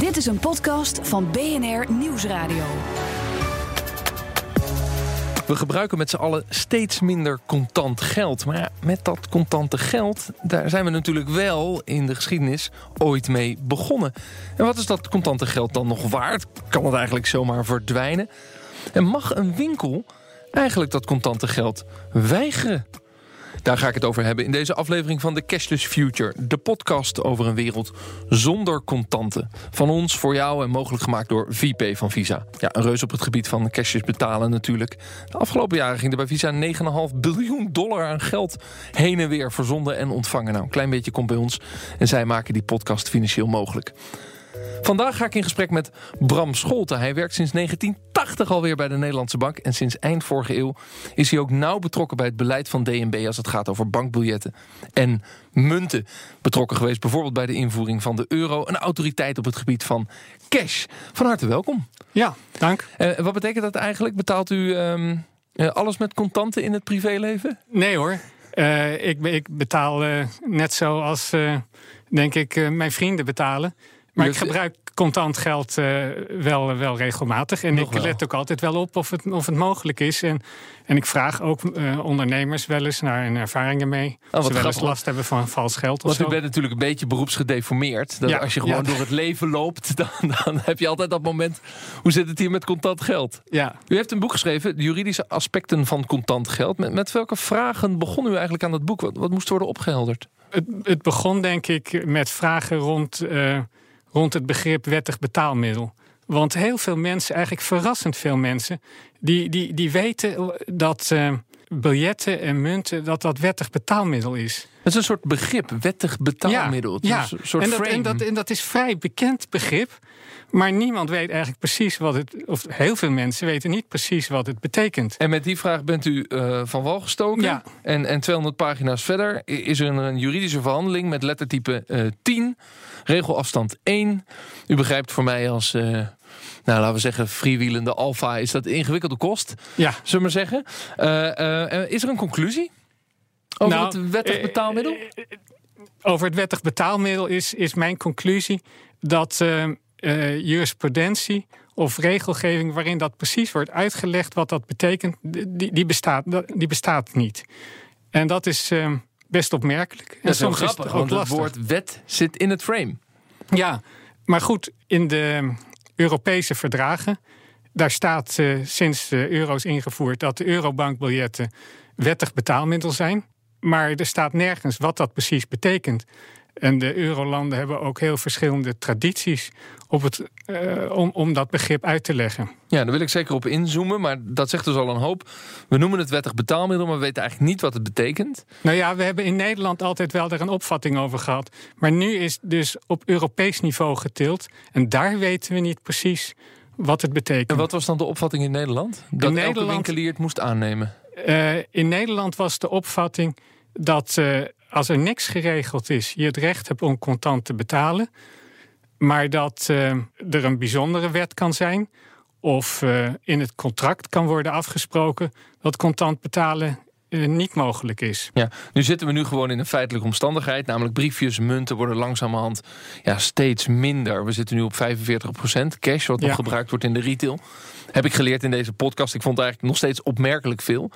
Dit is een podcast van BNR Nieuwsradio. We gebruiken met z'n allen steeds minder contant geld. Maar ja, met dat contante geld, daar zijn we natuurlijk wel in de geschiedenis ooit mee begonnen. En wat is dat contante geld dan nog waard? Kan het eigenlijk zomaar verdwijnen? En mag een winkel eigenlijk dat contante geld weigeren? Daar ga ik het over hebben in deze aflevering van The Cashless Future. De podcast over een wereld zonder contanten. Van ons, voor jou en mogelijk gemaakt door VP van Visa. Ja, een reus op het gebied van cashless betalen natuurlijk. De afgelopen jaren ging er bij Visa 9,5 biljoen dollar aan geld heen en weer verzonden en ontvangen. Nou, een klein beetje komt bij ons en zij maken die podcast financieel mogelijk. Vandaag ga ik in gesprek met Bram Scholten. Hij werkt sinds 1980 alweer bij de Nederlandse Bank. En sinds eind vorige eeuw is hij ook nauw betrokken bij het beleid van DNB... als het gaat over bankbiljetten en munten. Betrokken geweest bijvoorbeeld bij de invoering van de euro. Een autoriteit op het gebied van cash. Van harte welkom. Ja, dank. Uh, wat betekent dat eigenlijk? Betaalt u um, alles met contanten in het privéleven? Nee hoor. Uh, ik, ik, betaal net zoals, denk ik, mijn vrienden betalen. Maar ik gebruik contant geld uh, wel, wel regelmatig. En ik let ook altijd wel op of het, of het mogelijk is. En, en ik vraag ook uh, ondernemers wel eens naar hun ervaringen mee. Oh, ze wel eens last hebben van vals geld. Want u bent natuurlijk een beetje beroepsgedeformeerd. Dat ja, als je gewoon door het leven loopt, dan, dan heb je altijd dat moment. Hoe zit het hier met contant geld? Ja. U heeft een boek geschreven, de juridische aspecten van contant geld. Met, met welke vragen begon u eigenlijk aan dat boek? Wat, wat moest worden opgehelderd? Het, het begon denk ik met vragen rond. Uh, rond het begrip wettig betaalmiddel. Want heel veel mensen, eigenlijk verrassend veel mensen, die, die, die weten dat uh, biljetten en munten dat dat wettig betaalmiddel is. Het is een soort begrip, wettig betaalmiddel. Ja, ja. Een soort en, dat, en, dat, en dat is vrij bekend begrip. Maar niemand weet eigenlijk precies wat het. Of heel veel mensen weten niet precies wat het betekent. En met die vraag bent u uh, van wal gestoken. Ja. En, en 200 pagina's verder is er een, juridische verhandeling met lettertype uh, 10, regelafstand 1. U begrijpt voor mij als. Uh, nou, laten we zeggen, freewheelende alfa is dat ingewikkelde kost. Ja. Zullen we maar zeggen. Is er een conclusie over nou, het wettig betaalmiddel? over het wettig betaalmiddel is, is mijn conclusie dat uh, jurisprudentie of regelgeving waarin dat precies wordt uitgelegd wat dat betekent, die, die, bestaat, die bestaat niet. En dat is uh, best opmerkelijk. En dat is soms grappig, is het ook want het woord wet zit in het frame. Ja, maar goed, in de Europese verdragen, daar staat uh, sinds de euro is ingevoerd dat de eurobankbiljetten wettig betaalmiddel zijn. Maar er staat nergens wat dat precies betekent. En de eurolanden hebben ook heel verschillende tradities op het, uh, om, om dat begrip uit te leggen. Ja, daar wil ik zeker op inzoomen, maar dat zegt dus al een hoop. We noemen het wettig betaalmiddel, maar we weten eigenlijk niet wat het betekent. Nou ja, we hebben in Nederland altijd wel daar een opvatting over gehad. Maar nu is dus op Europees niveau getild. En daar weten we niet precies wat het betekent. En wat was dan de opvatting in Nederland? Dat in Nederland, elke winkelier het moest aannemen? Uh, in Nederland was de opvatting dat uh, als er niks geregeld is, je het recht hebt om contant te betalen, maar dat uh, er een bijzondere wet kan zijn of uh, in het contract kan worden afgesproken dat contant betalen uh, niet mogelijk is. Ja, nu zitten we nu gewoon in een feitelijke omstandigheid, namelijk briefjes, munten worden langzamerhand ja, steeds minder. We zitten nu op 45% cash, wat nog gebruikt wordt in de retail. Heb ik geleerd in deze podcast. Ik vond het eigenlijk nog steeds opmerkelijk veel.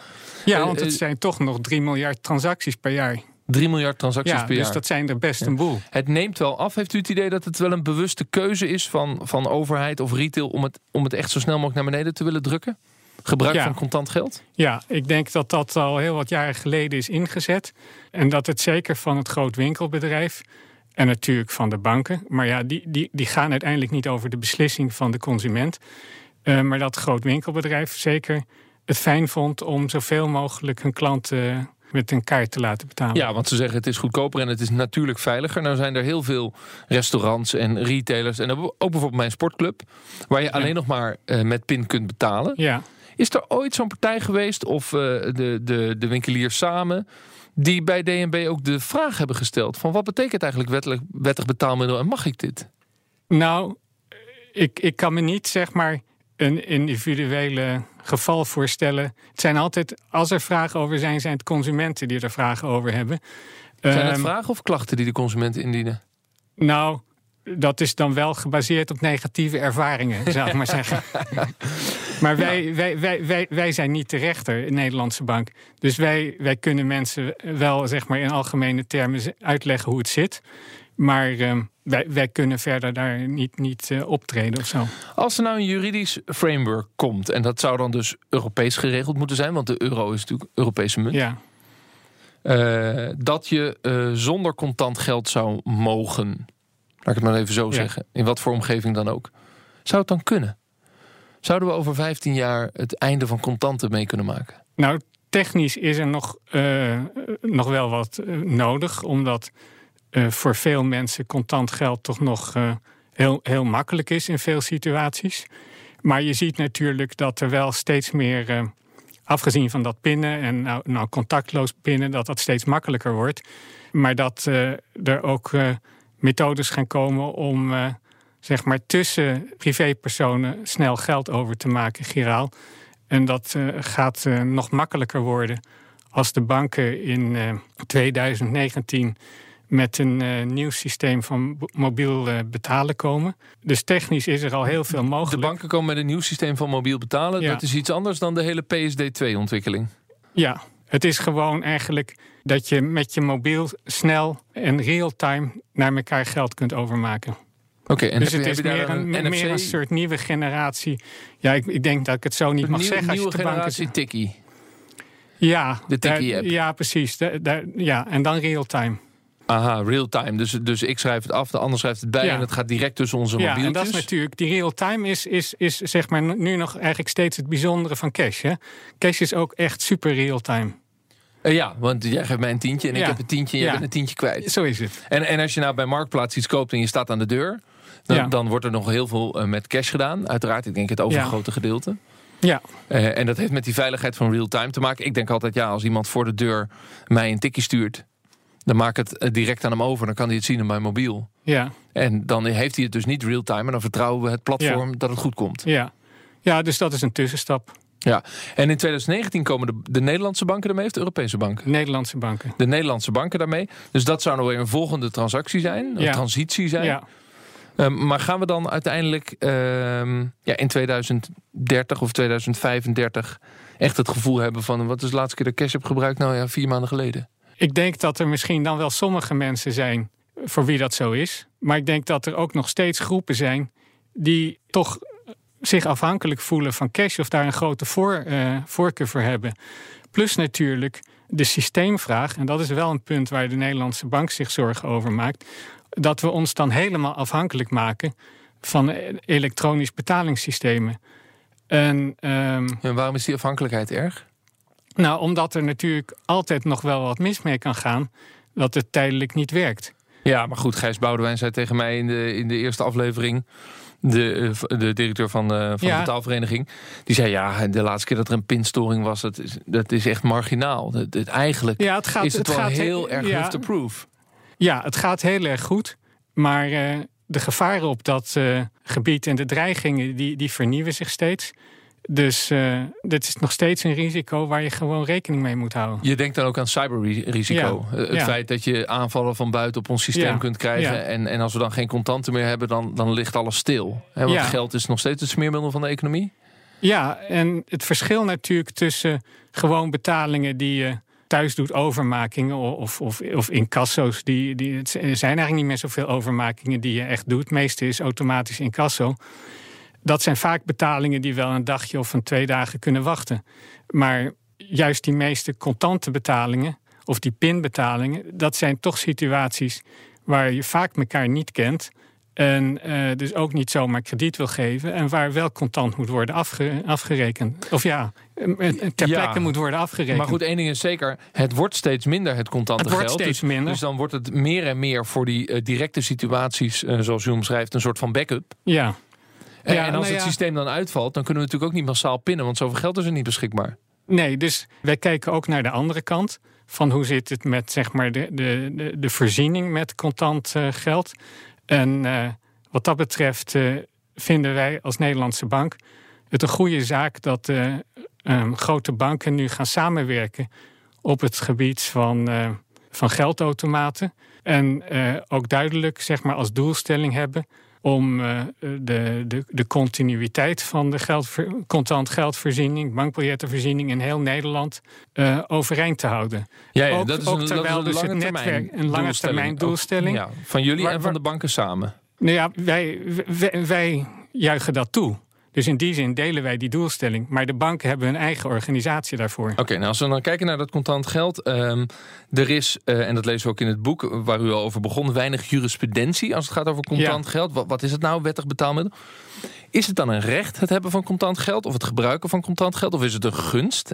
Ja, want het zijn toch nog 3 miljard transacties per jaar. 3 miljard transacties per dus jaar. Dus dat zijn er best een boel. Het neemt wel af. Heeft u het idee dat het wel een bewuste keuze is van, van overheid of retail om het, om het echt zo snel mogelijk naar beneden te willen drukken? Gebruik van contant geld? Ja, ik denk dat dat al heel wat jaren geleden is ingezet. En dat het zeker van het groot winkelbedrijf en natuurlijk van de banken. Maar ja, die, die, die gaan uiteindelijk niet over de beslissing van de consument. Uh, maar dat groot winkelbedrijf zeker het fijn vond om zoveel mogelijk hun klanten met een kaart te laten betalen. Ja, want ze zeggen het is goedkoper en het is natuurlijk veiliger. Nou zijn er heel veel restaurants en retailers en ook bijvoorbeeld mijn sportclub, waar je alleen nog maar uh, met PIN kunt betalen. Ja. Is er ooit zo'n partij geweest of uh, de, de, de winkeliers samen die bij DNB ook de vraag hebben gesteld van wat betekent eigenlijk wettelijk, wettig betaalmiddel en mag ik dit? Nou, ik, ik kan me niet zeg maar een individuele geval voorstellen. Het zijn altijd, als er vragen over zijn, zijn het consumenten die er vragen over hebben. Zijn het um, vragen of klachten die de consumenten indienen? Nou, dat is dan wel gebaseerd op negatieve ervaringen, zou ik maar zeggen. maar wij, wij, wij, wij, wij zijn niet de rechter, in Nederlandse bank. Dus wij, wij kunnen mensen wel zeg maar, in algemene termen uitleggen hoe het zit. Maar uh, wij, wij kunnen verder daar niet, niet uh, optreden of zo. Als er nou een juridisch framework komt, en dat zou dan dus Europees geregeld moeten zijn, want de euro is natuurlijk Europese munt. Ja. Uh, dat je zonder contant geld zou mogen. Laat ik het maar even zo ja. zeggen. In wat voor omgeving dan ook. Zou het dan kunnen? Zouden we over 15 jaar het einde van contanten mee kunnen maken? Nou, technisch is er nog, nog wel wat nodig, omdat uh, voor veel mensen contant geld toch nog uh, heel, heel makkelijk is in veel situaties. Maar je ziet natuurlijk dat er wel steeds meer, uh, afgezien van dat pinnen en nou, nou, contactloos pinnen, dat dat steeds makkelijker wordt. Maar dat er ook methodes gaan komen om zeg maar tussen privépersonen snel geld over te maken, giraal. En dat gaat nog makkelijker worden als de banken in 2019 met een uh, nieuw systeem van mobiel uh, betalen komen. Dus technisch is er al heel veel mogelijk. De banken komen met een nieuw systeem van mobiel betalen. Ja. Dat is iets anders dan de hele PSD2-ontwikkeling. Ja, het is gewoon eigenlijk dat je met je mobiel snel en real-time naar elkaar geld kunt overmaken. Oké, okay, en dus heb, het is meer een, een meer een soort nieuwe generatie. Ja, ik, ik, denk dat ik het zo niet een mag nieuw, zeggen. Nieuwe als je generatie tikkie. Ja, de tikkie-app. Ja, precies. Ja, en dan real-time. Aha, real-time. Dus, dus ik schrijf het af, de ander schrijft het bij Ja. en het gaat direct tussen onze Ja, mobieltjes. en dat is natuurlijk, die real-time is, is, is zeg maar nu nog eigenlijk steeds het bijzondere van cash. Hè? Cash is ook echt super real-time. Eh, ja, want jij geeft mij een tientje en ik Ja. heb een tientje en jij Ja. bent een tientje kwijt. Zo is het. En, en als je nou bij Marktplaats iets koopt en je staat aan de deur... dan, Ja. dan wordt er nog heel veel eh, met cash gedaan. Uiteraard, ik denk het overgrote gedeelte. Ja, Eh, en dat heeft met die veiligheid van real-time te maken. Ik denk altijd, ja, als iemand voor de deur mij een tikje stuurt... dan maak ik het eh, direct aan hem over. Dan kan hij het zien op mijn mobiel. ja, En dan heeft hij het dus niet real-time. En dan vertrouwen we het platform dat het goed komt. ja. Ja, dus dat is een tussenstap. Ja. En in 2019 komen de, de Nederlandse banken ermee... of de Europese banken? Nederlandse banken. De Nederlandse banken daarmee. Dus dat zou nog weer een volgende transactie zijn. Een Ja. transitie zijn. Ja. Ehm, maar gaan we dan uiteindelijk ehm, ja, in 2030 of 2035 echt het gevoel hebben van... wat is de laatste keer dat ik cash heb gebruikt? Nou ja, vier maanden geleden. Ik denk dat er misschien dan wel sommige mensen zijn voor wie dat zo is. Maar ik denk dat er ook nog steeds groepen zijn die toch zich afhankelijk voelen van cash of daar een grote voor, eh, voorkeur voor hebben. Plus natuurlijk de systeemvraag, en dat is wel een punt waar de Nederlandse bank zich zorgen over maakt, dat we ons dan helemaal afhankelijk maken van eh, elektronisch betalingssystemen. En ehm, En waarom is die afhankelijkheid erg? Nou, omdat er natuurlijk altijd nog wel wat mis mee kan gaan, dat het tijdelijk niet werkt. Ja, maar goed, Gijs Boudewijn zei tegen mij in de, in de eerste aflevering... De, eh, de directeur van, de, van de Ja. betaalvereniging... die zei, ja, de laatste keer dat er een pinstoring was... dat is, dat is echt marginaal. Dat, dat- eigenlijk Ja, het gaat, is het, het wel gaat heel erg ja, to proof. Ja, het gaat heel erg goed. Maar eh, de gevaren op dat eh, gebied en de dreigingen, die, die vernieuwen zich steeds. Dus eh dit is nog steeds een risico waar je gewoon rekening mee moet houden. Je denkt dan ook aan cyberrisico. Ja, Eh, Het ja. feit dat je aanvallen van buiten op ons systeem Ja, kunt krijgen. En, en als we dan geen contanten meer hebben, dan, dan ligt alles stil. Hè, want geld is nog steeds het smeermiddel van de economie. Ja, en het verschil natuurlijk tussen gewoon betalingen die je thuis doet, overmakingen of, of, of incasso's. Die, die, het zijn eigenlijk niet meer zoveel overmakingen die je echt doet. Het meeste is automatisch incasso. Dat zijn vaak betalingen die wel een dagje of een twee dagen kunnen wachten. Maar juist die meeste contante betalingen of die pinbetalingen, dat zijn toch situaties waar je vaak elkaar niet kent. En eh, dus ook niet zomaar krediet wil geven. En waar wel contant moet worden afge- afgerekend. Of ja, ter Ja. plekke moet worden afgerekend. Maar goed, één ding is zeker. Het wordt steeds minder, het contante Het wordt geld. steeds dus, minder. Dus dan wordt het meer en meer voor die eh, directe situaties, eh, zoals u omschrijft, een soort van backup. Ja, Ja, en als nou het systeem dan uitvalt, dan kunnen we natuurlijk ook niet massaal pinnen, want zoveel geld is er niet beschikbaar. nee, dus wij kijken ook naar de andere kant. Van hoe zit het met zeg maar, de, de, de, de voorziening met contant eh, geld. En eh, wat dat betreft eh, vinden wij als Nederlandse bank het een goede zaak dat ehm, grote banken nu gaan samenwerken op het gebied van van geldautomaten. En ook duidelijk zeg maar, als doelstelling hebben om uh, de, de, de continuïteit van de geld, contant geldvoorziening, bankbiljettenvoorziening in heel Nederland uh, overeind te houden. Ja, ja ook, dat is ook een, terwijl dat is een dus het netwerk een lange termijn doelstelling. ja, van jullie Waar- en van de banken samen. Nou ja, wij, wij, wij juichen dat toe. Dus in die zin delen wij die doelstelling. Maar de banken hebben hun eigen organisatie daarvoor. Oké, nou als we dan kijken naar dat contant geld. ehm, er is, eh, en dat lezen we ook in het boek waar u al over begon, weinig jurisprudentie als het gaat over contant Ja. geld. Wat, wat is het nou, wettig betaalmiddel? Is het dan een recht, het hebben van contant geld? Of het gebruiken van contant geld? Of is het een gunst?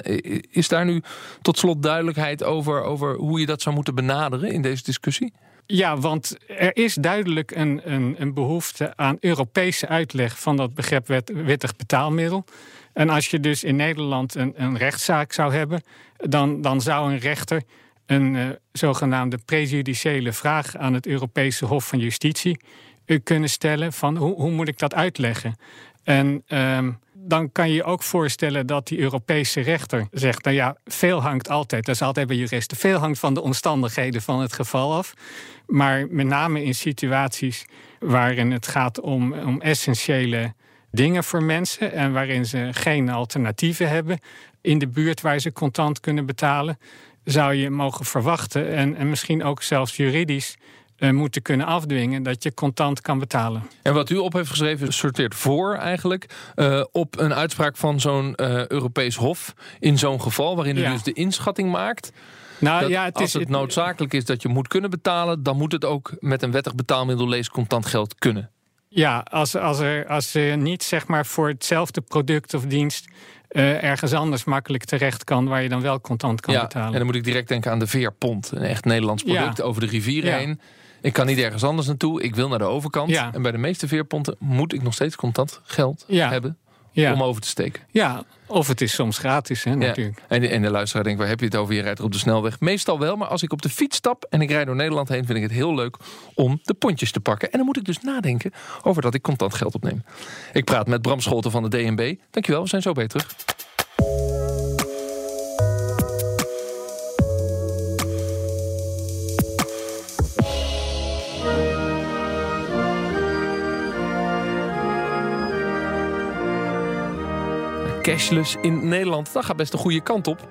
Is daar nu tot slot duidelijkheid over, over hoe je dat zou moeten benaderen in deze discussie? Ja, want er is duidelijk een, een, een behoefte aan Europese uitleg van dat begrip wet, wettig betaalmiddel. En als je dus in Nederland een, een rechtszaak zou hebben, dan, dan zou een rechter een eh, zogenaamde prejudiciële vraag aan het Europese Hof van Justitie eh, kunnen stellen van hoe, hoe moet ik dat uitleggen? En ehm, dan kan je je ook voorstellen dat die Europese rechter zegt: Nou ja, veel hangt altijd, dat is altijd bij juristen, veel hangt van de omstandigheden van het geval af. Maar met name in situaties waarin het gaat om, om essentiële dingen voor mensen en waarin ze geen alternatieven hebben in de buurt waar ze contant kunnen betalen, zou je mogen verwachten en, en misschien ook zelfs juridisch eh, moeten kunnen afdwingen dat je contant kan betalen. En wat u op heeft geschreven sorteert voor eigenlijk eh, op een uitspraak van zo'n eh, Europees Hof in zo'n geval, waarin u Ja. dus de inschatting maakt. Nou dat ja, het als is het noodzakelijk is dat je moet kunnen betalen, dan moet het ook met een wettig betaalmiddel lees contant geld kunnen. Ja, als, als er als er niet zeg maar voor hetzelfde product of dienst ergens anders makkelijk terecht kan waar je dan wel contant kan ja, betalen. en dan moet ik direct denken aan de veerpont, een echt Nederlands Ja. product over de rivier Ja. heen. Ik kan niet ergens anders naartoe, ik wil naar de overkant. Ja. En bij de meeste veerponten moet ik nog steeds contant geld Ja. hebben ja. om over te steken. ja, of het is soms gratis, hè, natuurlijk. En, de, en de luisteraar denkt, waar heb je het over? Je rijdt er op de snelweg. Meestal wel, maar als ik op de fiets stap en ik rijd door Nederland heen... vind ik het heel leuk om de pontjes te pakken. En dan moet ik dus nadenken over dat ik contant geld opneem. Ik praat met Bram Scholten van de DNB. Dankjewel, we zijn zo bij terug. Cashless in Nederland, dat gaat best de goede kant op.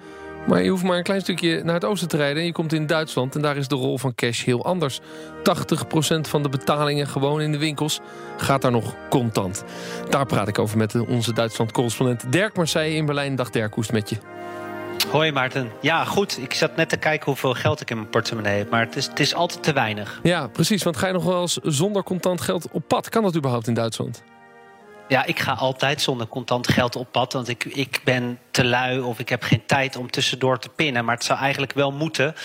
Maar je hoeft maar een klein stukje naar het oosten te rijden... en je komt in Duitsland en daar is de rol van cash heel anders. 80% van de betalingen gewoon in de winkels gaat daar nog contant. Daar praat ik over met onze Duitsland-correspondent Dirk Marseille in Berlijn. Dag Dirk, hoe is het met je? Hoi Maarten. Ja, goed. Ik zat net te kijken hoeveel geld ik in mijn portemonnee heb. Maar het is, het is altijd te weinig. Ja, precies, want ga je nog wel eens zonder contant geld op pad? Kan dat überhaupt in Duitsland? Ja, ik ga altijd zonder contant geld op pad. Want ik, ik ben te lui of ik heb geen tijd om tussendoor te pinnen. Maar het zou eigenlijk wel moeten.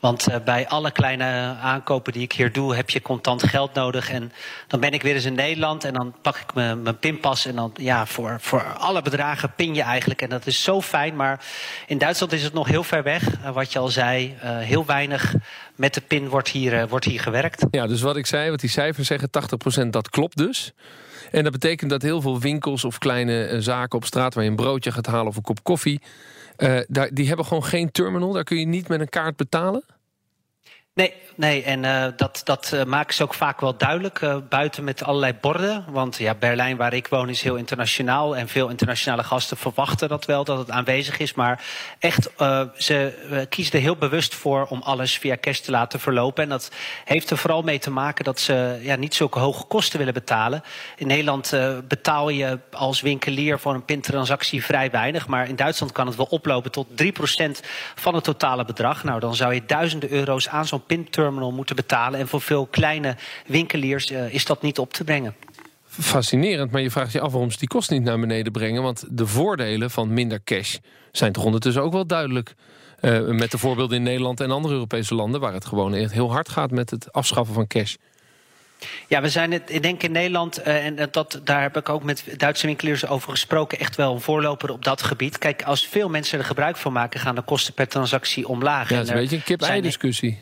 Want eh, bij alle kleine aankopen die ik hier doe, heb je contant geld nodig. En dan ben ik weer eens in Nederland en dan pak ik mijn, pinpas. En dan, ja, voor, voor alle bedragen pin je eigenlijk. En dat is zo fijn. Maar in Duitsland is het nog heel ver weg. Eh, wat je al zei, eh, heel weinig met de pin wordt hier, wordt hier gewerkt. Ja, dus wat ik zei, wat die cijfers zeggen, 80% dat klopt dus. En dat betekent dat heel veel winkels of kleine eh, zaken op straat... waar je een broodje gaat halen of een kop koffie... eh, daar, die hebben gewoon geen terminal. Daar kun je niet met een kaart betalen. Nee, nee en uh, dat, dat uh, maken ze ook vaak wel duidelijk. Uh, buiten met allerlei borden. Want ja, Berlijn, waar ik woon, is heel internationaal. En veel internationale gasten verwachten dat wel, dat het aanwezig is. Maar echt, ze kiezen er heel bewust voor om alles via cash te laten verlopen. En dat heeft er vooral mee te maken dat ze ja, niet zulke hoge kosten willen betalen. In Nederland betaal je als winkelier voor een pintransactie vrij weinig. Maar in Duitsland kan het wel oplopen tot 3% van het totale bedrag. Nou, dan zou je duizenden euro's aan zo'n pinterminal moeten betalen. En voor veel kleine winkeliers uh, is dat niet op te brengen. Fascinerend, maar je vraagt je af waarom ze die kosten niet naar beneden brengen. Want de voordelen van minder cash zijn toch ondertussen ook wel duidelijk. Uh, met de voorbeelden in Nederland en andere Europese landen... waar het gewoon echt heel hard gaat met het afschaffen van cash. Ja, we zijn het, ik denk in Nederland, uh, en dat, daar heb ik ook met Duitse winkeliers over gesproken, echt wel een voorloper op dat gebied. Kijk, als veel mensen er gebruik van maken, gaan de kosten per transactie omlaag. Ja, dat is een beetje een kip-ei discussie.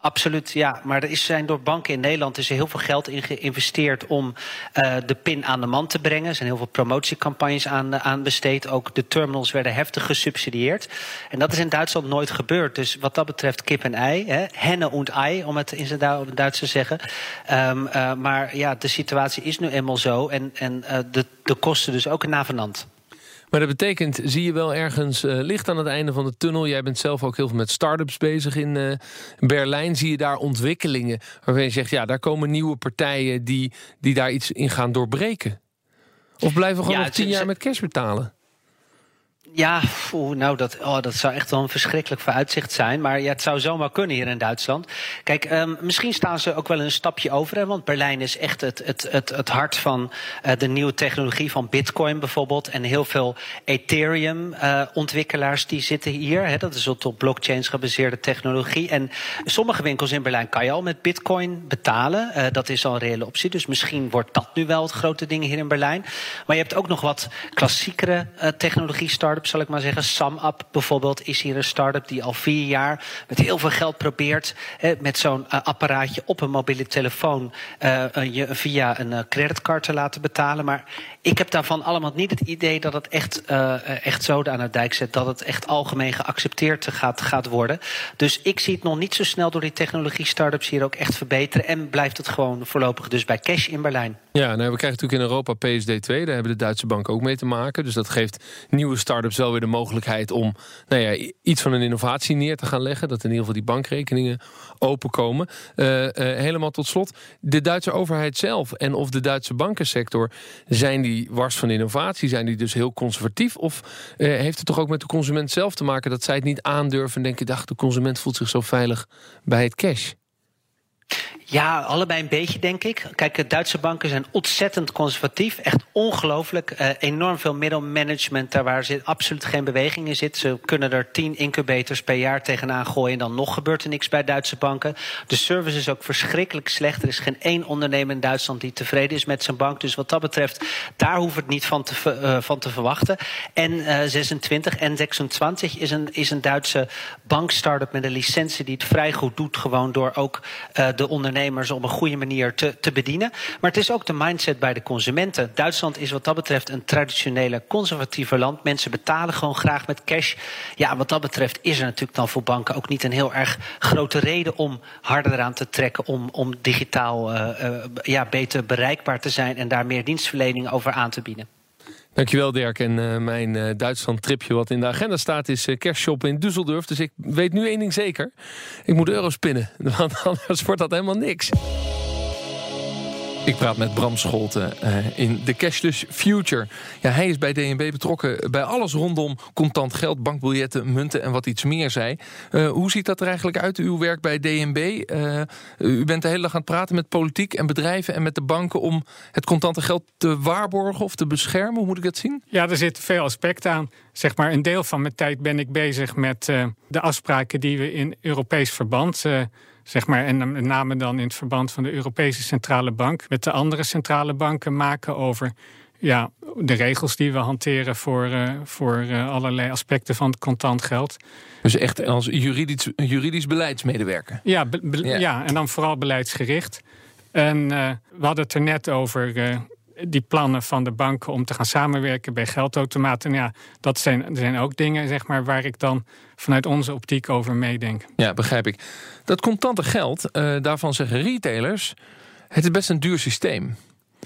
Absoluut, ja. Maar er is, zijn door banken in Nederland is er heel veel geld in geïnvesteerd om uh, de pin aan de man te brengen. Er zijn heel veel promotiecampagnes aan, uh, aan besteed. Ook de terminals werden heftig gesubsidieerd. En dat is in Duitsland nooit gebeurd. Dus wat dat betreft kip en ei. Hè. Henne und ei, om het in du Duits te zeggen. Um, uh, maar ja, de situatie is nu eenmaal zo. En, en de, de kosten dus ook een navenant. Maar dat betekent, zie je wel ergens uh, licht aan het einde van de tunnel? Jij bent zelf ook heel veel met start-ups bezig in uh, Berlijn. Zie je daar ontwikkelingen waarvan je zegt... ja, daar komen nieuwe partijen die, die daar iets in gaan doorbreken? Of blijven we gewoon ja, nog tien jaar met cash betalen? Ja, nou, dat, oh, dat zou echt wel een verschrikkelijk vooruitzicht zijn. Maar ja, het zou zomaar kunnen hier in Duitsland. Kijk, um, misschien staan ze ook wel een stapje over. Hè, want Berlijn is echt het, het, het, het hart van uh, de nieuwe technologie van Bitcoin bijvoorbeeld. En heel veel Ethereum-ontwikkelaars uh, die zitten hier. Hè, dat is op blockchains gebaseerde technologie. En sommige winkels in Berlijn kan je al met Bitcoin betalen. Uh, dat is al een reële optie. Dus misschien wordt dat nu wel het grote ding hier in Berlijn. Maar je hebt ook nog wat klassiekere technologie-startups zal ik maar zeggen. SumUp bijvoorbeeld is hier een start-up die al vier jaar met heel veel geld probeert. met zo'n uh, apparaatje op een mobiele telefoon uh, je via een uh, creditcard te laten betalen. Maar ik heb daarvan allemaal niet het idee dat het echt, uh, echt zoden aan het dijk zet. Dat het echt algemeen geaccepteerd gaat, gaat worden. Dus ik zie het nog niet zo snel door die technologie-startups hier ook echt verbeteren. En blijft het gewoon voorlopig dus bij cash in Berlijn. Ja, nou, we krijgen natuurlijk in Europa PSD2. Daar hebben de Duitse banken ook mee te maken. Dus dat geeft nieuwe startups wel weer de mogelijkheid om nou ja, iets van een innovatie neer te gaan leggen. Dat in ieder geval die bankrekeningen openkomen. Uh, helemaal tot slot. De Duitse overheid zelf en of de Duitse bankensector zijn die wars van innovatie? Zijn die dus heel conservatief? Of uh, heeft het toch ook met de consument zelf te maken dat zij het niet aandurven en denken: dacht, de consument voelt zich zo veilig bij het cash? Ja, allebei een beetje, denk ik. Kijk, de Duitse banken zijn ontzettend conservatief. Echt ongelooflijk. Uh, enorm veel middelmanagement daar waar zit, absoluut geen beweging in zit. Ze kunnen er tien incubators per jaar tegenaan gooien... en dan nog gebeurt er niks bij Duitse banken. De service is ook verschrikkelijk slecht. Er is geen één ondernemer in Duitsland die tevreden is met zijn bank. Dus wat dat betreft, daar hoeft het niet van te, uh, van te verwachten. En uh, 26 en 26 is een, is een Duitse bankstartup met een licentie... die het vrij goed doet, gewoon door ook uh, de ondernemers ondernemers op een goede manier te, te bedienen. Maar het is ook de mindset bij de consumenten. Duitsland is wat dat betreft een traditionele conservatieve land. Mensen betalen gewoon graag met cash. Ja, wat dat betreft is er natuurlijk dan voor banken ook niet een heel erg grote reden om harder eraan te trekken om, om digitaal uh, uh, ja, beter bereikbaar te zijn en daar meer dienstverlening over aan te bieden. Dankjewel Dirk. En uh, mijn uh, Duitsland-tripje wat in de agenda staat is uh, kerstshoppen in Düsseldorf. Dus ik weet nu één ding zeker. Ik moet euro's pinnen, want anders wordt dat helemaal niks. Ik praat met Bram Scholten uh, in de Cashless Future. Ja, hij is bij DNB betrokken bij alles rondom contant geld, bankbiljetten, munten en wat iets meer zei. Uh, hoe ziet dat er eigenlijk uit, uw werk bij DNB? Uh, u bent de hele dag aan het praten met politiek en bedrijven en met de banken om het contante geld te waarborgen of te beschermen. Hoe moet ik dat zien? Ja, er zitten veel aspecten aan. Zeg maar, een deel van mijn tijd ben ik bezig met de afspraken die we in Europees verband zeg maar, en met name dan in het verband van de Europese Centrale Bank, met de andere centrale banken maken over ja, de regels die we hanteren voor, uh, voor uh, allerlei aspecten van het contant geld. Dus echt als juridisch, juridisch beleidsmedewerker? Ja, be, be, ja. ja. en dan vooral beleidsgericht. En uh, we hadden het er net over die plannen van de banken om te gaan samenwerken bij geldautomaten. Ja, dat zijn, zijn ook dingen zeg maar, waar ik dan vanuit onze optiek over meedenk. Ja, begrijp ik. Dat contante geld, uh, daarvan zeggen retailers, het is best een duur systeem.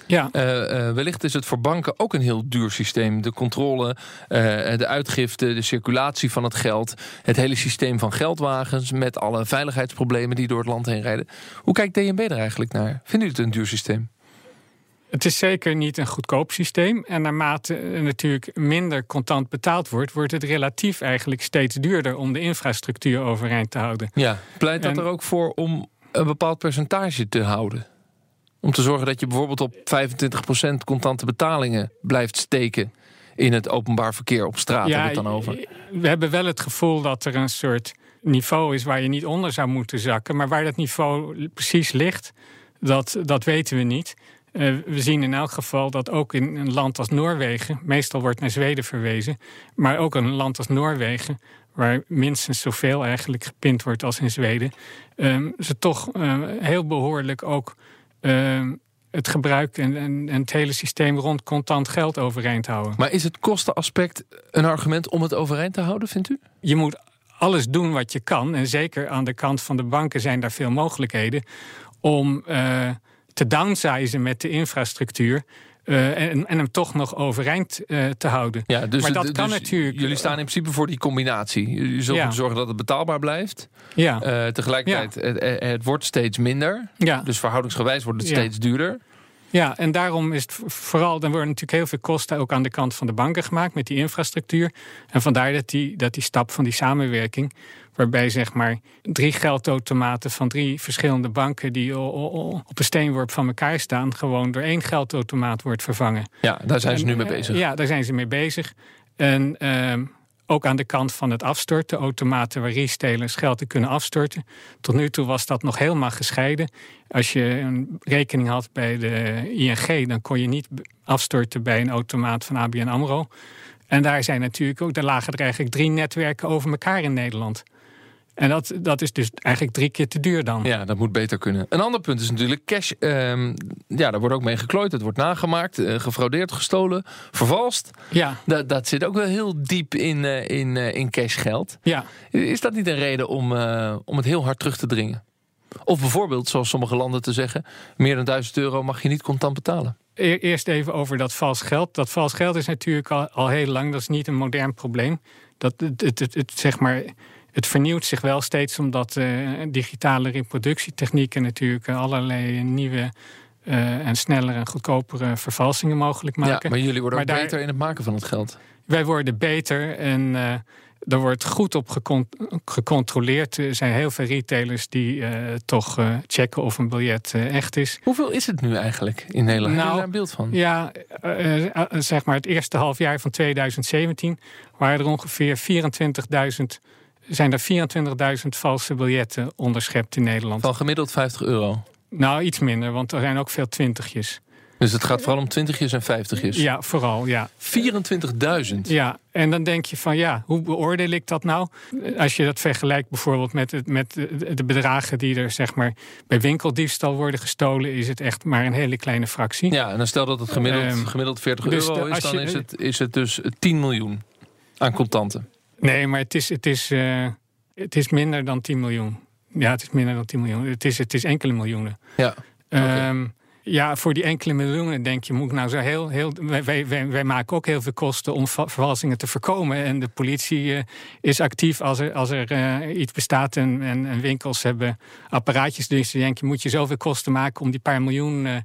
Ja. Uh, uh, wellicht is het voor banken ook een heel duur systeem. De controle, uh, de uitgifte, de circulatie van het geld. Het hele systeem van geldwagens met alle veiligheidsproblemen die door het land heen rijden. Hoe kijkt DNB er eigenlijk naar? Vindt u het een duur systeem? Het is zeker niet een goedkoop systeem. En naarmate er natuurlijk minder contant betaald wordt, wordt het relatief eigenlijk steeds duurder om de infrastructuur overeind te houden. Ja, pleit dat en, er ook voor om een bepaald percentage te houden? Om te zorgen dat je bijvoorbeeld op 25% contante betalingen blijft steken in het openbaar verkeer op straat. Ja, het dan over. We hebben wel het gevoel dat er een soort niveau is waar je niet onder zou moeten zakken. Maar waar dat niveau precies ligt, dat, dat weten we niet. Uh, we zien in elk geval dat ook in een land als Noorwegen, meestal wordt naar Zweden verwezen, maar ook een land als Noorwegen, waar minstens zoveel eigenlijk gepind wordt als in Zweden, uh, ze toch uh, heel behoorlijk ook ehm, het gebruik en, en, en, het hele systeem rond contant geld overeind houden. Maar is het kostenaspect een argument om het overeind te houden, vindt u? Je moet alles doen wat je kan. En zeker aan de kant van de banken zijn daar veel mogelijkheden om uh, te downsizen met de infrastructuur. Uh, en, en, hem toch nog overeind uh, te houden. Ja, dus, maar dat kan dus natuurlijk. Jullie staan in principe voor die combinatie. Je zult ja. zorgen dat het betaalbaar blijft. Ja. Uh, tegelijkertijd, ja. het, het, wordt steeds minder. Ja. Dus verhoudingsgewijs wordt het steeds duurder. Ja, en daarom is het vooral, dan worden natuurlijk heel veel kosten ook aan de kant van de banken gemaakt met die infrastructuur. En vandaar dat die, dat die stap van die samenwerking, waarbij zeg maar drie geldautomaten van drie verschillende banken die op een steenworp van elkaar staan, gewoon door één geldautomaat wordt vervangen. Ja, daar zijn ze nu mee bezig. Ja, daar zijn ze mee bezig. En uh, ook aan de kant van het afstorten, automaten waar restelers geld te kunnen afstorten. Tot nu toe was dat nog helemaal gescheiden. Als je een rekening had bij de ING, dan kon je niet afstorten bij een automaat van ABN AMRO. En daar zijn natuurlijk ook, daar lagen er eigenlijk drie netwerken over elkaar in Nederland. En dat, dat is dus eigenlijk drie keer te duur dan. Ja, dat moet beter kunnen. Een ander punt is natuurlijk cash. Um, ja, daar wordt ook mee geklooid. Het wordt nagemaakt, uh, gefraudeerd, gestolen, vervalst. Ja. Dat, dat zit ook wel heel diep in, uh, in, uh, in cashgeld. Ja. Is dat niet een reden om, om het heel hard terug te dringen? Of bijvoorbeeld, zoals sommige landen te zeggen... meer dan 1000 euro mag je niet contant betalen. E-, eerst even over dat vals geld. Dat vals geld is natuurlijk al, al heel lang. Dat is niet een modern probleem. Dat, het, het, het, het zeg maar het vernieuwt zich wel steeds omdat uh, digitale reproductietechnieken natuurlijk allerlei nieuwe uh, en snellere en goedkopere vervalsingen mogelijk maken. Ja, maar jullie worden ook beter in het maken van het geld. Wij worden beter en uh, er wordt goed op gecon gecontroleerd. Er zijn heel veel retailers die toch checken of een biljet echt is. Hoeveel is het nu eigenlijk in Nederland? Nou, Heb je daar een beeld van? Ja, zeg maar het eerste halfjaar van 2017 waren er ongeveer 24.000 zijn er 24.000 valse biljetten onderschept in Nederland. Van gemiddeld 50 euro? Nou, iets minder, want er zijn ook veel twintigjes. Dus het gaat vooral om twintigjes en vijftigjes? Ja, vooral, ja. 24.000? Ja, en dan denk je van ja, hoe beoordeel ik dat nou? Als je dat vergelijkt bijvoorbeeld met, het, met de bedragen die er zeg maar bij winkeldiefstal worden gestolen, is het echt maar een hele kleine fractie. Ja, en dan stel dat het gemiddeld, um, gemiddeld 40 dus euro is, dan je, is, het, is het dus 10 miljoen aan contanten. Nee, maar het is, het, is, uh, het is minder dan 10 miljoen. Ja, het is minder dan 10 miljoen. Het is, het is enkele miljoenen. Ja. Okay. Um, ja, voor die enkele miljoenen denk je, moet ik nou zo heel. heel wij, wij, wij maken ook heel veel kosten om vervalsingen te voorkomen. En de politie uh, is actief als er, als er uh, iets bestaat en, en, en, winkels hebben apparaatjes. Dus je denk je, moet je zoveel kosten maken om die paar miljoen uh,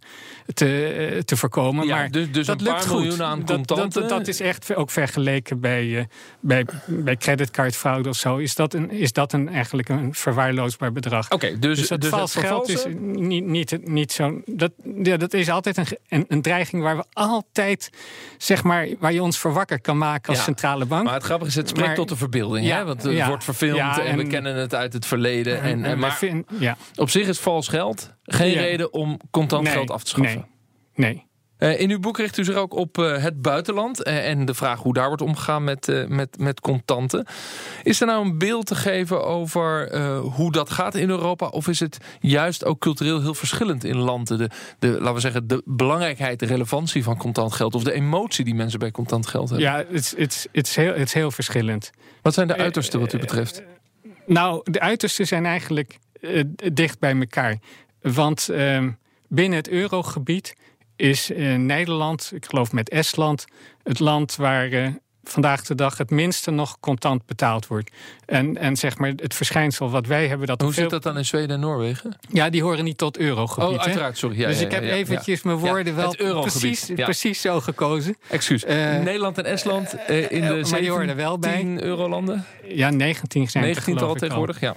te, te voorkomen. Ja, maar dus, dus dat een lukt paar goed. miljoen aan contanten. Dat, dat, dat, is echt ook vergeleken bij, bij, bij creditcardfraude of zo. Is dat, een, is dat een, eigenlijk een verwaarloosbaar bedrag? Oké, dus, dus, het dus vals geld is niet, niet, niet zo. Ja, dat is altijd een, een, een, dreiging waar we altijd, zeg maar, waar je ons voor wakker kan maken als centrale bank. Maar het grappige is, het spreekt tot de verbeelding. Ja, hè? Want het wordt verfilmd en, we kennen het uit het verleden. En, en maar vind, op zich is vals geld geen reden om contant geld af te schaffen. Nee. nee. Uh, in uw boek richt u zich ook op uh, het buitenland uh, en de vraag hoe daar wordt omgegaan met, met, met contanten. Is er nou een beeld te geven over hoe dat gaat in Europa? Of is het juist ook cultureel heel verschillend in landen? De, de, laten we zeggen, de belangrijkheid, de relevantie van contant geld of de emotie die mensen bij contant geld hebben? Ja, het is heel, heel verschillend. Wat zijn de uitersten wat u betreft? nou, de uitersten zijn eigenlijk dicht bij elkaar. Want ehm, binnen het eurogebied is in Nederland, ik geloof met Estland, het land waar uh, vandaag de dag het minste nog contant betaald wordt. En, en zeg maar het verschijnsel wat wij hebben. Dat Hoe veel... zit dat dan in Zweden en Noorwegen? Ja, die horen niet tot eurogebied. Oh, uiteraard, sorry. Ja, dus ik heb ja, eventjes mijn woorden wel precies, precies zo gekozen. Excuus. Uh, Nederland en Estland uh, in de 17 wel bij. eurolanden? Ja, 19 zijn 19 al tegenwoordig, ja.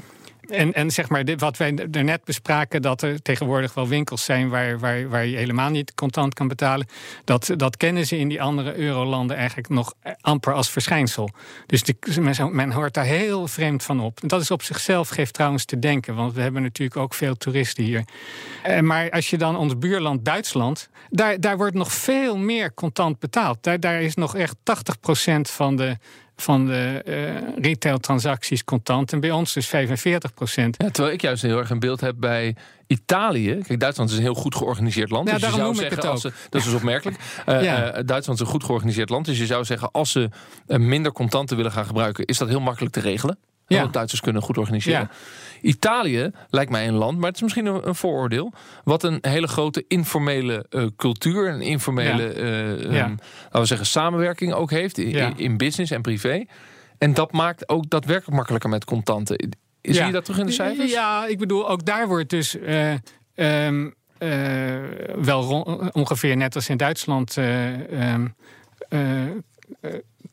En, en zeg maar, dit, wat wij daarnet bespraken, dat er tegenwoordig wel winkels zijn waar, waar, waar je helemaal niet contant kan betalen. Dat, dat kennen ze in die andere eurolanden eigenlijk nog amper als verschijnsel. Dus die, men, men hoort daar heel vreemd van op. Dat is op zichzelf geeft trouwens te denken, want we hebben natuurlijk ook veel toeristen hier. Eh, maar als je dan ons buurland Duitsland, daar, daar wordt nog veel meer contant betaald. Daar, daar is nog echt 80% van de van de uh, retailtransacties contant. En bij ons dus 45 procent. Ja, terwijl ik juist heel erg een beeld heb bij Italië. Kijk, Duitsland is een heel goed georganiseerd land. Ja, dus je zou noem ik zeggen, als ze, dat is dus opmerkelijk. Uh, Ja. uh, Duitsland is een goed georganiseerd land. Dus je zou zeggen, als ze minder contanten willen gaan gebruiken, is dat heel makkelijk te regelen. Ja. Duitsers kunnen goed organiseren. Ja. Italië lijkt mij een land, maar het is misschien een, een vooroordeel. Wat een hele grote informele uh, cultuur, een informele, uh, Ja. um, laten we zeggen, samenwerking ook heeft in, business en privé. En dat maakt ook daadwerkelijk makkelijker met contanten. Zie Ja. je dat terug in de cijfers? Ja, ik bedoel, ook daar wordt dus eh, ehm, eh, wel ongeveer net als in Duitsland eh, ehm, eh, eh,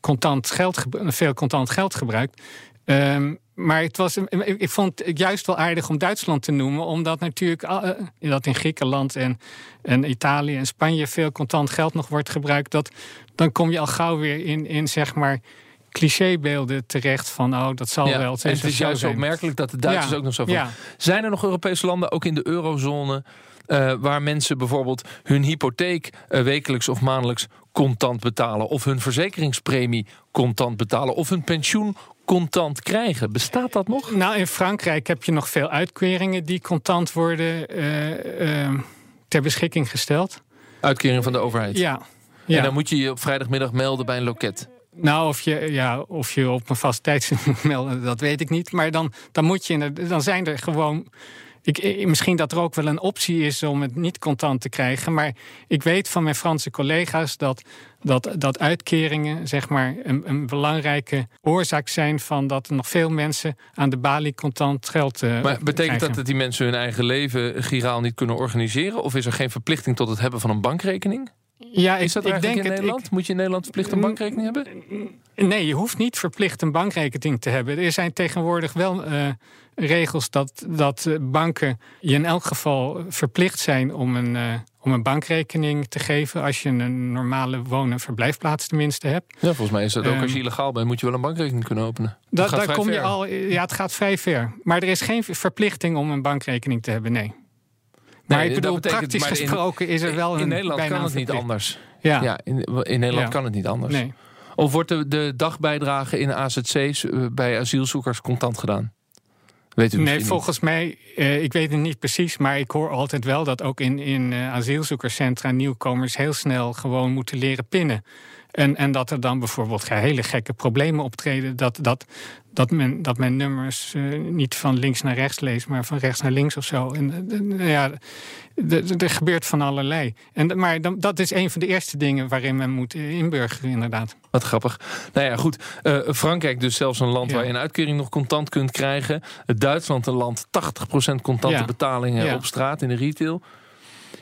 contant geld, ge- veel contant geld gebruikt. Ehm, maar het was, ik vond het juist wel aardig om Duitsland te noemen, omdat natuurlijk eh, dat in Griekenland en, en Italië en Spanje veel contant geld nog wordt gebruikt. Dat, dan kom je al gauw weer in, in zeg maar clichébeelden terecht van oh, dat zal Ja, wel. en het is juist opmerkelijk dat de Duitsers Ja, ook nog zo van. ja. Zijn er nog Europese landen, ook in de eurozone, eh, waar mensen bijvoorbeeld hun hypotheek eh, wekelijks of maandelijks contant betalen, of hun verzekeringspremie contant betalen, of hun pensioen contant krijgen? Bestaat dat nog? Nou, in Frankrijk heb je nog veel uitkeringen die contant worden eh, eh, ter beschikking gesteld. Uitkering van de overheid. Ja. En ja. dan moet je je op vrijdagmiddag melden bij een loket. Nou, of je, ja, of je op een vast tijdstip moet melden, dat weet ik niet. Maar dan, dan, moet je, dan zijn er gewoon. Ik, misschien dat er ook wel een optie is om het niet contant te krijgen. Maar ik weet van mijn Franse collega's dat, dat, dat uitkeringen zeg maar, een, een belangrijke oorzaak zijn van dat er nog veel mensen aan de balie contant geld eh Maar betekent krijgen. dat dat die mensen hun eigen leven giraal niet kunnen organiseren? Of is er geen verplichting tot het hebben van een bankrekening? Ja, Is dat ik, denk in. Nederland? Moet je in Nederland verplicht een bankrekening hebben? Ik- nee, je hoeft niet verplicht een bankrekening te hebben. Er zijn tegenwoordig wel eh, regels dat, dat eh, banken je in elk geval verplicht zijn om een, eh, om een bankrekening te geven. als je een normale woon- en verblijfplaats tenminste hebt. Ja, volgens mij is dat ook Ehm, als je illegaal bent, moet je wel een bankrekening kunnen openen. Dat daar vrij kom je al. Ja, het gaat vrij ver. Maar er is geen verplichting om een bankrekening te hebben, nee. Maar Nee, ik dat bedoel, betekent- praktisch in- gesproken is er wel een. In Nederland bijna kan het niet anders. Ja, Ja, in, in Nederland Ja. kan het niet anders. nee. Of wordt de, de dagbijdrage in AZC's eh, bij asielzoekers contant gedaan? Weet u Nee, volgens mij, eh, ik weet het niet precies, maar ik hoor altijd wel dat ook in, in eh, asielzoekerscentra nieuwkomers heel snel gewoon moeten leren pinnen. En, en dat er dan bijvoorbeeld ja, hele gekke problemen optreden. Dat, dat, dat, men, dat men nummers eh, niet van links naar rechts leest, maar van rechts naar links of zo. En eh, eh, ja, d- d- er gebeurt van allerlei. En, maar dan, dat is een van de eerste dingen waarin men moet inburgeren, inderdaad. Wat grappig. Nou ja, goed. Frankrijk dus zelfs een land Ja. waar je een uitkering nog contant kunt krijgen. Duitsland een land 80% contante Ja. betalingen Ja. op straat in de retail.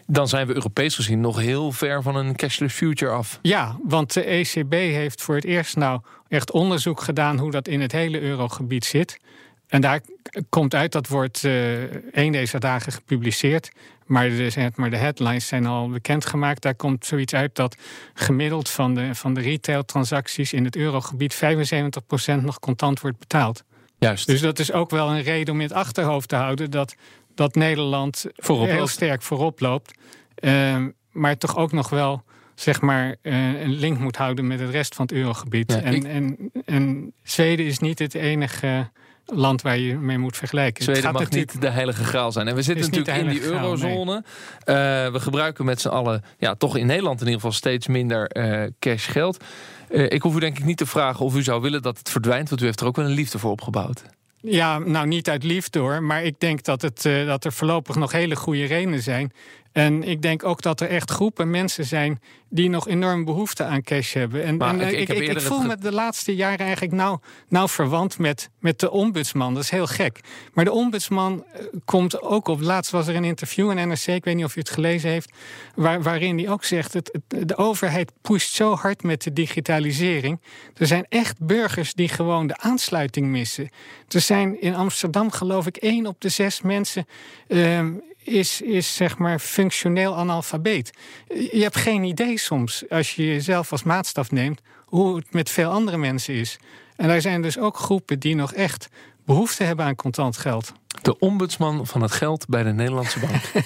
Dan zijn we Europees gezien nog heel ver van een cashless future af. Ja, want de ECB heeft voor het eerst nou echt onderzoek gedaan hoe dat in het hele eurogebied zit. En daar komt uit, dat wordt eh één deze dagen gepubliceerd. Maar de, zeg maar de headlines zijn al bekendgemaakt. Daar komt zoiets uit dat gemiddeld van de, van de retailtransacties in het eurogebied 75% nog contant wordt betaald. Juist. Dus dat is ook wel een reden om in het achterhoofd te houden dat, dat Nederland Voorop heel sterk voorop loopt. Ehm, maar toch ook nog wel zeg maar, eh, een link moet houden met het rest van het eurogebied. Ja, en, ik- en, en Zweden is niet het enige land waar je mee moet vergelijken. Het Zweden gaat mag niet de heilige graal zijn. En we zitten natuurlijk in die graal, eurozone. Eh, we gebruiken met z'n allen, ja, toch in Nederland in ieder geval steeds minder eh, cash geld. Ik hoef u denk ik niet te vragen of u zou willen dat het verdwijnt, want u heeft er ook wel een liefde voor opgebouwd. Ja, nou niet uit liefde hoor. Maar ik denk dat, het, eh, dat er voorlopig nog hele goede redenen zijn. En ik denk ook dat er echt groepen mensen zijn die nog enorm behoefte aan cash hebben. En, en, ik- eh, ik voel me de laatste jaren eigenlijk nou, nou verwant met, met de ombudsman. Dat is heel gek. Maar de ombudsman eh, komt ook op. Laatst was er een interview in NRC, ik weet niet of u het gelezen heeft, waar, waarin hij ook zegt: het, het- de overheid pusht zo hard met de digitalisering. Er zijn echt burgers die gewoon de aansluiting missen. Er zijn in Amsterdam, geloof ik, één op de zes mensen. ehm, is, is zeg maar functioneel analfabeet. Je hebt geen idee soms, als je jezelf als maatstaf neemt, hoe het met veel andere mensen is. En er zijn dus ook groepen die nog echt behoefte hebben aan contant geld. De ombudsman van het geld bij de Nederlandse Bank.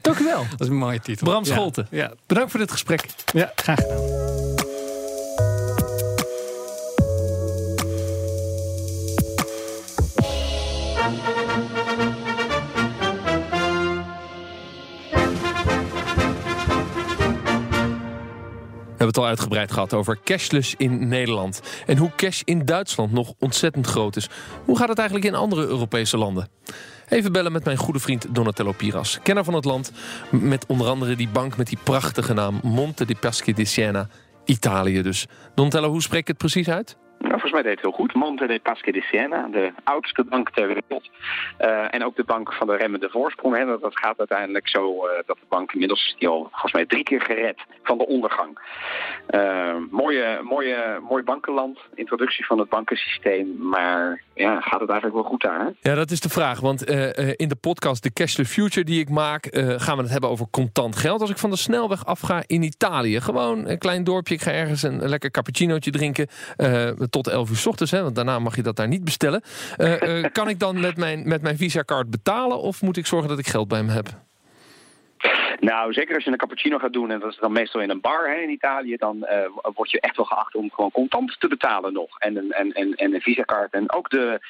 Dank u wel. Dat is een mooie titel. Bram Ja. Scholten. Ja, Bedankt voor dit gesprek. ja graag gedaan. Hebben het al uitgebreid gehad over cashless in Nederland. En hoe cash in Duitsland nog ontzettend groot is. Hoe gaat het eigenlijk in andere Europese landen? Even bellen met mijn goede vriend Donatello Piras. Kenner van het land. Met onder andere die bank met die prachtige naam Monte di Paschi di Siena. Italië dus. Donatello, hoe spreek ik het precies uit? Nou, volgens mij deed het heel goed. Monte dei Paschi di Siena, de oudste bank ter wereld. Eh, en ook de bank van de remmende voorsprong. Hè. Dat, gaat uiteindelijk zo eh, dat de bank inmiddels die al volgens mij drie keer gered van de ondergang. Eh, mooie, mooie, mooi bankenland, introductie van het bankensysteem. Maar ja, gaat het eigenlijk wel goed daar? Ja, dat is de vraag. Want in de podcast The Cashless Future die ik maak... gaan we het hebben over contant geld. Als ik van de snelweg afga in Italië. Gewoon een klein dorpje. Ik ga ergens een, een lekker cappuccinootje drinken. Tot 11 uur s ochtends. Hè, want daarna mag je dat daar niet bestellen. Eh, eh, kan ik dan met mijn, met mijn Visa-card betalen? Of moet ik zorgen dat ik geld bij me heb? Nou, zeker als je een cappuccino gaat doen, en dat is dan meestal in een bar hè, in Italië, dan eh, word je echt wel geacht om gewoon contant te betalen nog. En een, en, en, en een visakaart. En ook de,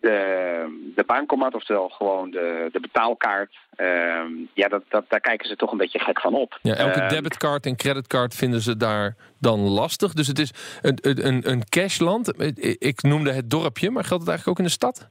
de, de baankommat, oftewel gewoon de, de betaalkaart. ehm, ja, dat, dat, daar kijken ze toch een beetje gek van op. Ja, elke Ehm, debitcard en creditcard vinden ze daar dan lastig. Dus het is een, een, een- cashland. Ik noemde het dorpje, maar geldt het eigenlijk ook in de stad?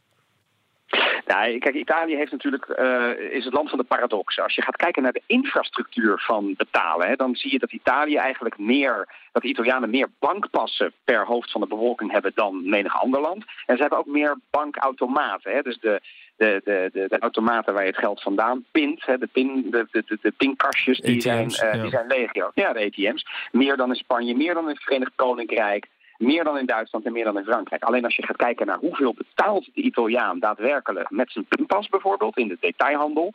Nou, kijk, Italië heeft natuurlijk, eh, is het land van de paradox. Als je gaat kijken naar de infrastructuur van betalen, hè, dan zie je dat Italië eigenlijk meer, dat de Italianen meer bankpassen per hoofd van de bevolking hebben dan menig ander land. En ze hebben ook meer bankautomaten. Hè, dus de, de, de, de, de automaten waar je het geld vandaan pint, hè, de, pin, de, de, de, pinkastjes, die, zijn, eh, ja. die zijn legio. Ja, de ATM's. Meer dan in Spanje, meer dan in het Verenigd Koninkrijk. Meer dan in Duitsland en meer dan in Frankrijk. Alleen als je gaat kijken naar hoeveel betaalt de Italiaan daadwerkelijk met zijn pinpas bijvoorbeeld in de detailhandel.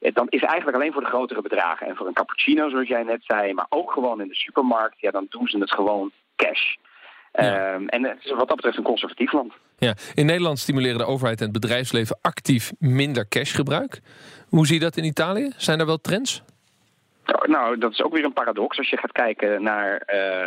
eh, Dan is eigenlijk alleen voor de grotere bedragen. En voor een cappuccino zoals jij net zei, maar ook gewoon in de supermarkt. Ja, dan doen ze het gewoon cash. Ja. Ehm, en het is wat dat betreft een conservatief land. Ja, in Nederland stimuleren de overheid en het bedrijfsleven actief minder cashgebruik. Hoe zie je dat in Italië? Zijn er wel trends? Nou, dat is ook weer een paradox. Als je gaat kijken naar eh,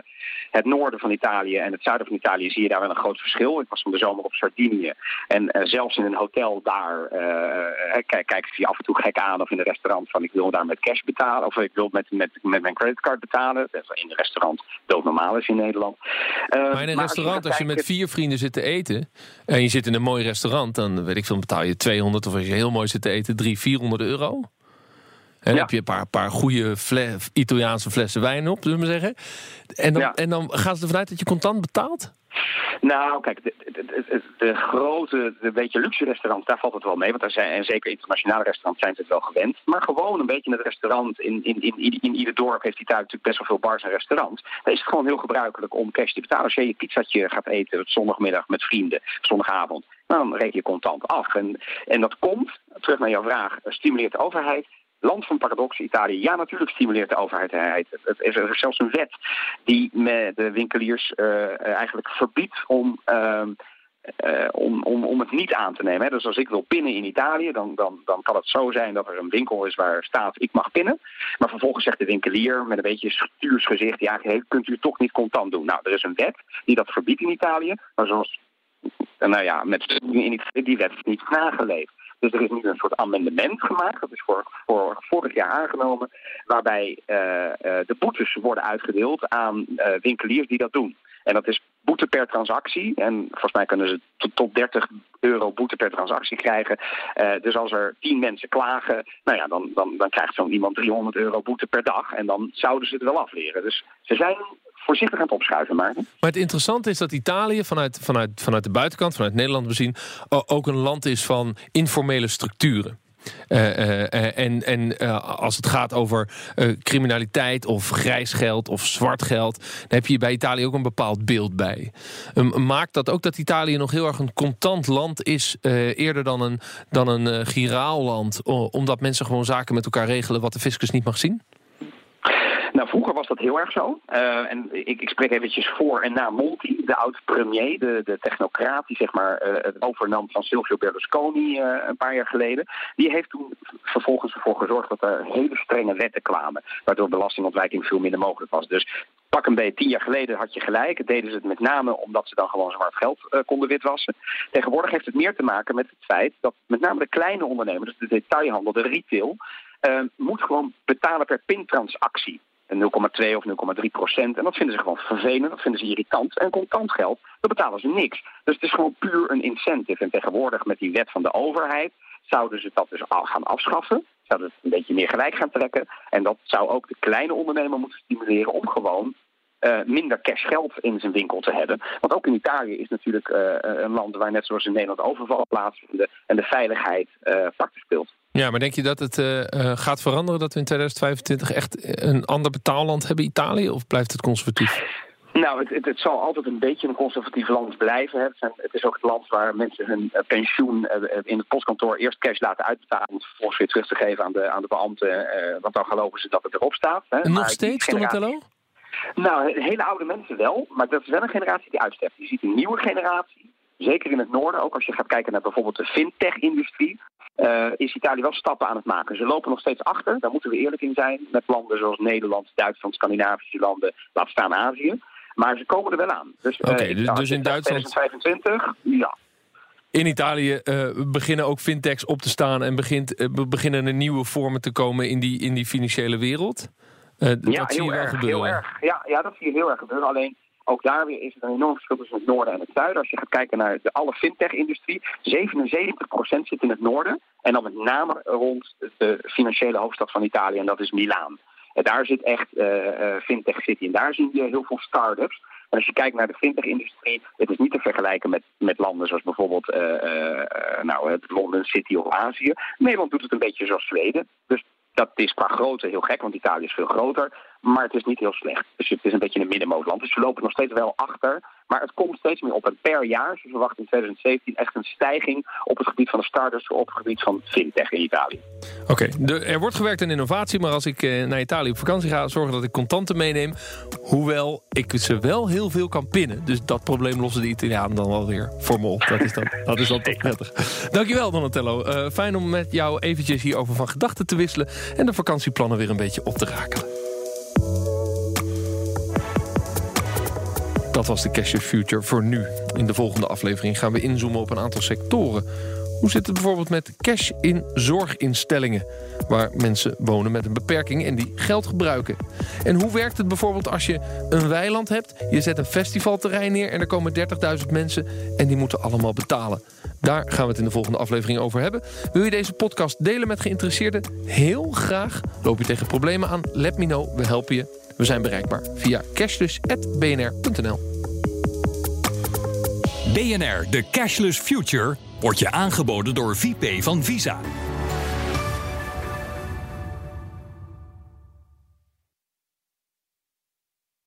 het noorden van Italië en het zuiden van Italië, zie je daar wel een groot verschil. Ik was van de zomer op Sardinië. En eh, zelfs in een hotel daar eh, kijk, kijken ze je af en toe gek aan. Of in een restaurant van ik wil daar met cash betalen. Of ik wil met, met, met mijn creditcard betalen. Dat in een restaurant doodnormaal is in Nederland. Maar in een maar restaurant, gaat als je met vier vrienden zit te eten... en je zit in een mooi restaurant, dan weet ik veel, betaal je 200... of als je heel mooi zit te eten, 300, 400 euro. En dan heb je een paar, paar goede fle- Italiaanse flessen wijn op, zullen we maar zeggen. En dan, en dan gaan ze ervan uit dat je contant betaalt? Nou, kijk, de, de, de, de grote, de beetje luxe restaurants, daar valt het wel mee. Want daar zijn, en zeker internationale restaurants zijn ze het wel gewend. Maar gewoon een beetje het restaurant, in, in, in, in, ieder dorp heeft Italië natuurlijk best wel veel bars en restaurants. Dan is het gewoon heel gebruikelijk om cash te betalen. Als je je pizzatje gaat eten op zondagmiddag met vrienden, zondagavond, dan reken je contant af. En, en dat komt, terug naar jouw vraag, stimuleert de overheid. Land van paradox, Italië. Ja, natuurlijk stimuleert de overheid. Er is zelfs een wet die de winkeliers eh, eigenlijk verbiedt om, ehm, eh, om, om, om het niet aan te nemen. Dus als ik wil pinnen in Italië, dan, dan, dan kan het zo zijn dat er een winkel is waar staat ik mag pinnen. Maar vervolgens zegt de winkelier met een beetje stuursgezicht, ja, hey, kunt u toch niet contant doen. Nou, er is een wet die dat verbiedt in Italië. Maar zoals, nou ja, met die wet is niet nageleefd. Dus er is nu een soort amendement gemaakt, dat is voor, vorig jaar aangenomen, waarbij eh, eh, de boetes worden uitgedeeld aan eh, winkeliers die dat doen. En dat is boete per transactie. En volgens mij kunnen ze tot, tot 30 euro boete per transactie krijgen. Dus als er 10 mensen klagen, nou ja, dan, dan, dan krijgt zo'n iemand 300 euro boete per dag. En dan zouden ze het wel afleren. Dus ze zijn opschuiven. Maar het interessante is dat Italië vanuit, vanuit, vanuit de buitenkant, vanuit Nederland bezien, ook een land is van informele structuren. Uh, uh, en en als het gaat over criminaliteit of grijs geld of zwart geld, dan heb je bij Italië ook een bepaald beeld bij. Um, maakt dat ook dat Italië nog heel erg een contant land is, eerder dan een, dan een giraal land, omdat mensen gewoon zaken met elkaar regelen wat de fiscus niet mag zien? Nou, vroeger was dat heel erg zo. Uh, en ik, ik, spreek eventjes voor en na Monti, de oud-premier, de, de technocraat die zeg maar, uh, het overnam van Silvio Berlusconi uh, een paar jaar geleden. Die heeft toen vervolgens ervoor gezorgd dat er hele strenge wetten kwamen, waardoor belastingontwijking veel minder mogelijk was. Dus pak een beetje tien jaar geleden had je gelijk. Deden ze het met name omdat ze dan gewoon zwart geld konden witwassen. Tegenwoordig heeft het meer te maken met het feit dat met name de kleine ondernemers, de detailhandel, de retail, moet gewoon betalen per pintransactie. 0,2 of 0,3 procent. En dat vinden ze gewoon vervelend, dat vinden ze irritant. En contant geld, dan betalen ze niks. Dus het is gewoon puur een incentive. En tegenwoordig met die wet van de overheid zouden ze dat dus al gaan afschaffen. Zouden het een beetje meer gelijk gaan trekken. En dat zou ook de kleine ondernemer moeten stimuleren om gewoon uh, minder cashgeld in zijn winkel te hebben. Want ook in Italië is natuurlijk uh, een land waar net zoals in Nederland overval plaatsvinden en de veiligheid uh, factor speelt. Ja, maar denk je dat het gaat veranderen dat we in 2025 echt een ander betaalland hebben, Italië, of blijft het conservatief? Nou, het, het, het, zal altijd een beetje een conservatief land blijven. Het, zijn, het, is ook het land waar mensen hun pensioen in het postkantoor eerst cash laten uitbetalen... om vervolgens weer terug te geven aan de, aan de beambten. want dan geloven ze dat het erop staat. Hè. En nog steeds, Donatello? Nou, hele oude mensen wel, maar dat is wel een generatie die uitsterft. Je ziet een nieuwe generatie, zeker in het noorden, ook als je gaat kijken naar bijvoorbeeld de fintech-industrie, uh, is Italië wel stappen aan het maken. Ze lopen nog steeds achter, daar moeten we eerlijk in zijn, met landen zoals Nederland, Duitsland, Scandinavische landen, laat staan Azië. Maar ze komen er wel aan. Dus, Oké, okay, uh, dus in Duitsland... 2025, ja. In Italië uh, beginnen ook fintechs op te staan en begint, beginnen er nieuwe vormen te komen in die, in die financiële wereld? Uh, ja, dat zie je wel erg, gebeuren. Heel erg. Ja, ja, dat zie je heel erg gebeuren. Alleen ook daar weer is er een enorm verschil tussen het noorden en het zuiden. Als je gaat kijken naar de alle fintech-industrie, 77% zit in het noorden. En dan met name rond de financiële hoofdstad van Italië, en dat is Milaan. En daar zit echt uh, uh, fintech city en daar zie je heel veel start-ups. En als je kijkt naar de fintech-industrie, het is niet te vergelijken met, met landen zoals bijvoorbeeld uh, nou, het London City of Azië. Nederland doet het een beetje zoals Zweden. Dus dat is qua grootte heel gek, want Italië is veel groter. Maar het is niet heel slecht. Dus het is een beetje een middenmootland. Dus we lopen nog steeds wel achter. Maar het komt steeds meer op. En per jaar, ze verwachten in 2017 echt een stijging op het gebied van de starters, op het gebied van fintech in Italië. Oké, er wordt gewerkt aan innovatie, maar als ik eh, naar Italië op vakantie ga, zorgen dat ik contanten meeneem. Hoewel ik ze wel heel veel kan pinnen. Dus dat probleem lossen de Italianen dan wel weer voor me op. Dat is dan, dat is dan toch prettig. Dankjewel Donatello. Uh, fijn om met jou eventjes hierover van gedachten te wisselen en de vakantieplannen weer een beetje op te rakelen. Dat was de Cash Future voor nu. In de volgende aflevering gaan we inzoomen op een aantal sectoren. Hoe zit het bijvoorbeeld met cash in zorginstellingen... waar mensen wonen met een beperking en die geld gebruiken? En hoe werkt het bijvoorbeeld als je een weiland hebt... je zet een festivalterrein neer en er komen 30.000 mensen... en die moeten allemaal betalen? Daar gaan we het in de volgende aflevering over hebben. Wil je deze podcast delen met geïnteresseerden? Heel graag. Loop je tegen problemen aan? Let me know, we helpen je. We zijn bereikbaar via cashless.bnr.nl. BNR, de Cashless Future, wordt je aangeboden door VP van Visa.